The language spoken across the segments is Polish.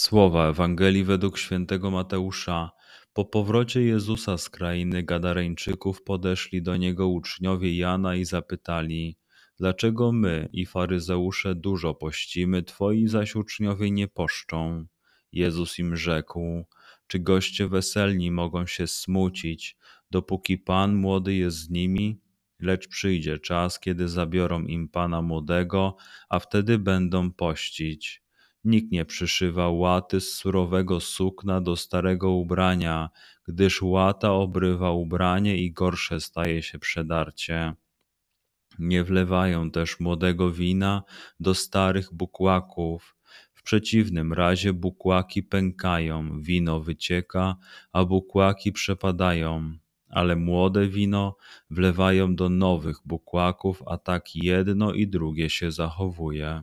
Słowa Ewangelii według świętego Mateusza. Po powrocie Jezusa z krainy Gadareńczyków podeszli do niego uczniowie Jana i zapytali: Dlaczego my i faryzeusze dużo pościmy, twoi zaś uczniowie nie poszczą? Jezus im rzekł: Czy goście weselni mogą się smucić, dopóki Pan młody jest z nimi? Lecz przyjdzie czas, kiedy zabiorą im Pana młodego, a wtedy będą pościć. Nikt nie przyszywa łaty z surowego sukna do starego ubrania, gdyż łata obrywa ubranie i gorsze staje się przedarcie. Nie wlewają też młodego wina do starych bukłaków. W przeciwnym razie bukłaki pękają, wino wycieka, a bukłaki przepadają. Ale młode wino wlewają do nowych bukłaków, a tak jedno i drugie się zachowuje.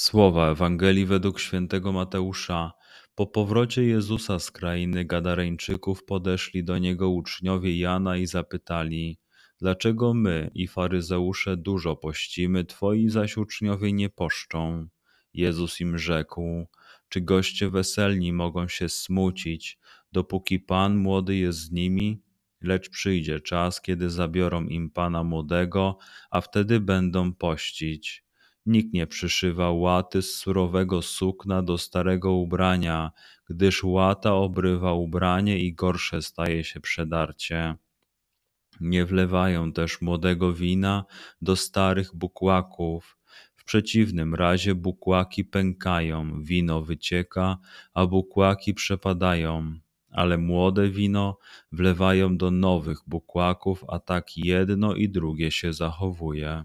Słowa Ewangelii według świętego Mateusza. Po powrocie Jezusa z krainy Gadareńczyków podeszli do niego uczniowie Jana i zapytali: Dlaczego my i faryzeusze dużo pościmy, twoi zaś uczniowie nie poszczą? Jezus im rzekł: Czy goście weselni mogą się smucić, dopóki Pan młody jest z nimi? Lecz przyjdzie czas, kiedy zabiorą im Pana młodego, a wtedy będą pościć. Nikt nie przyszywa łaty z surowego sukna do starego ubrania, gdyż łata obrywa ubranie i gorsze staje się przedarcie. Nie wlewają też młodego wina do starych bukłaków. W przeciwnym razie bukłaki pękają, wino wycieka, a bukłaki przepadają. Ale młode wino wlewają do nowych bukłaków, a tak jedno i drugie się zachowuje.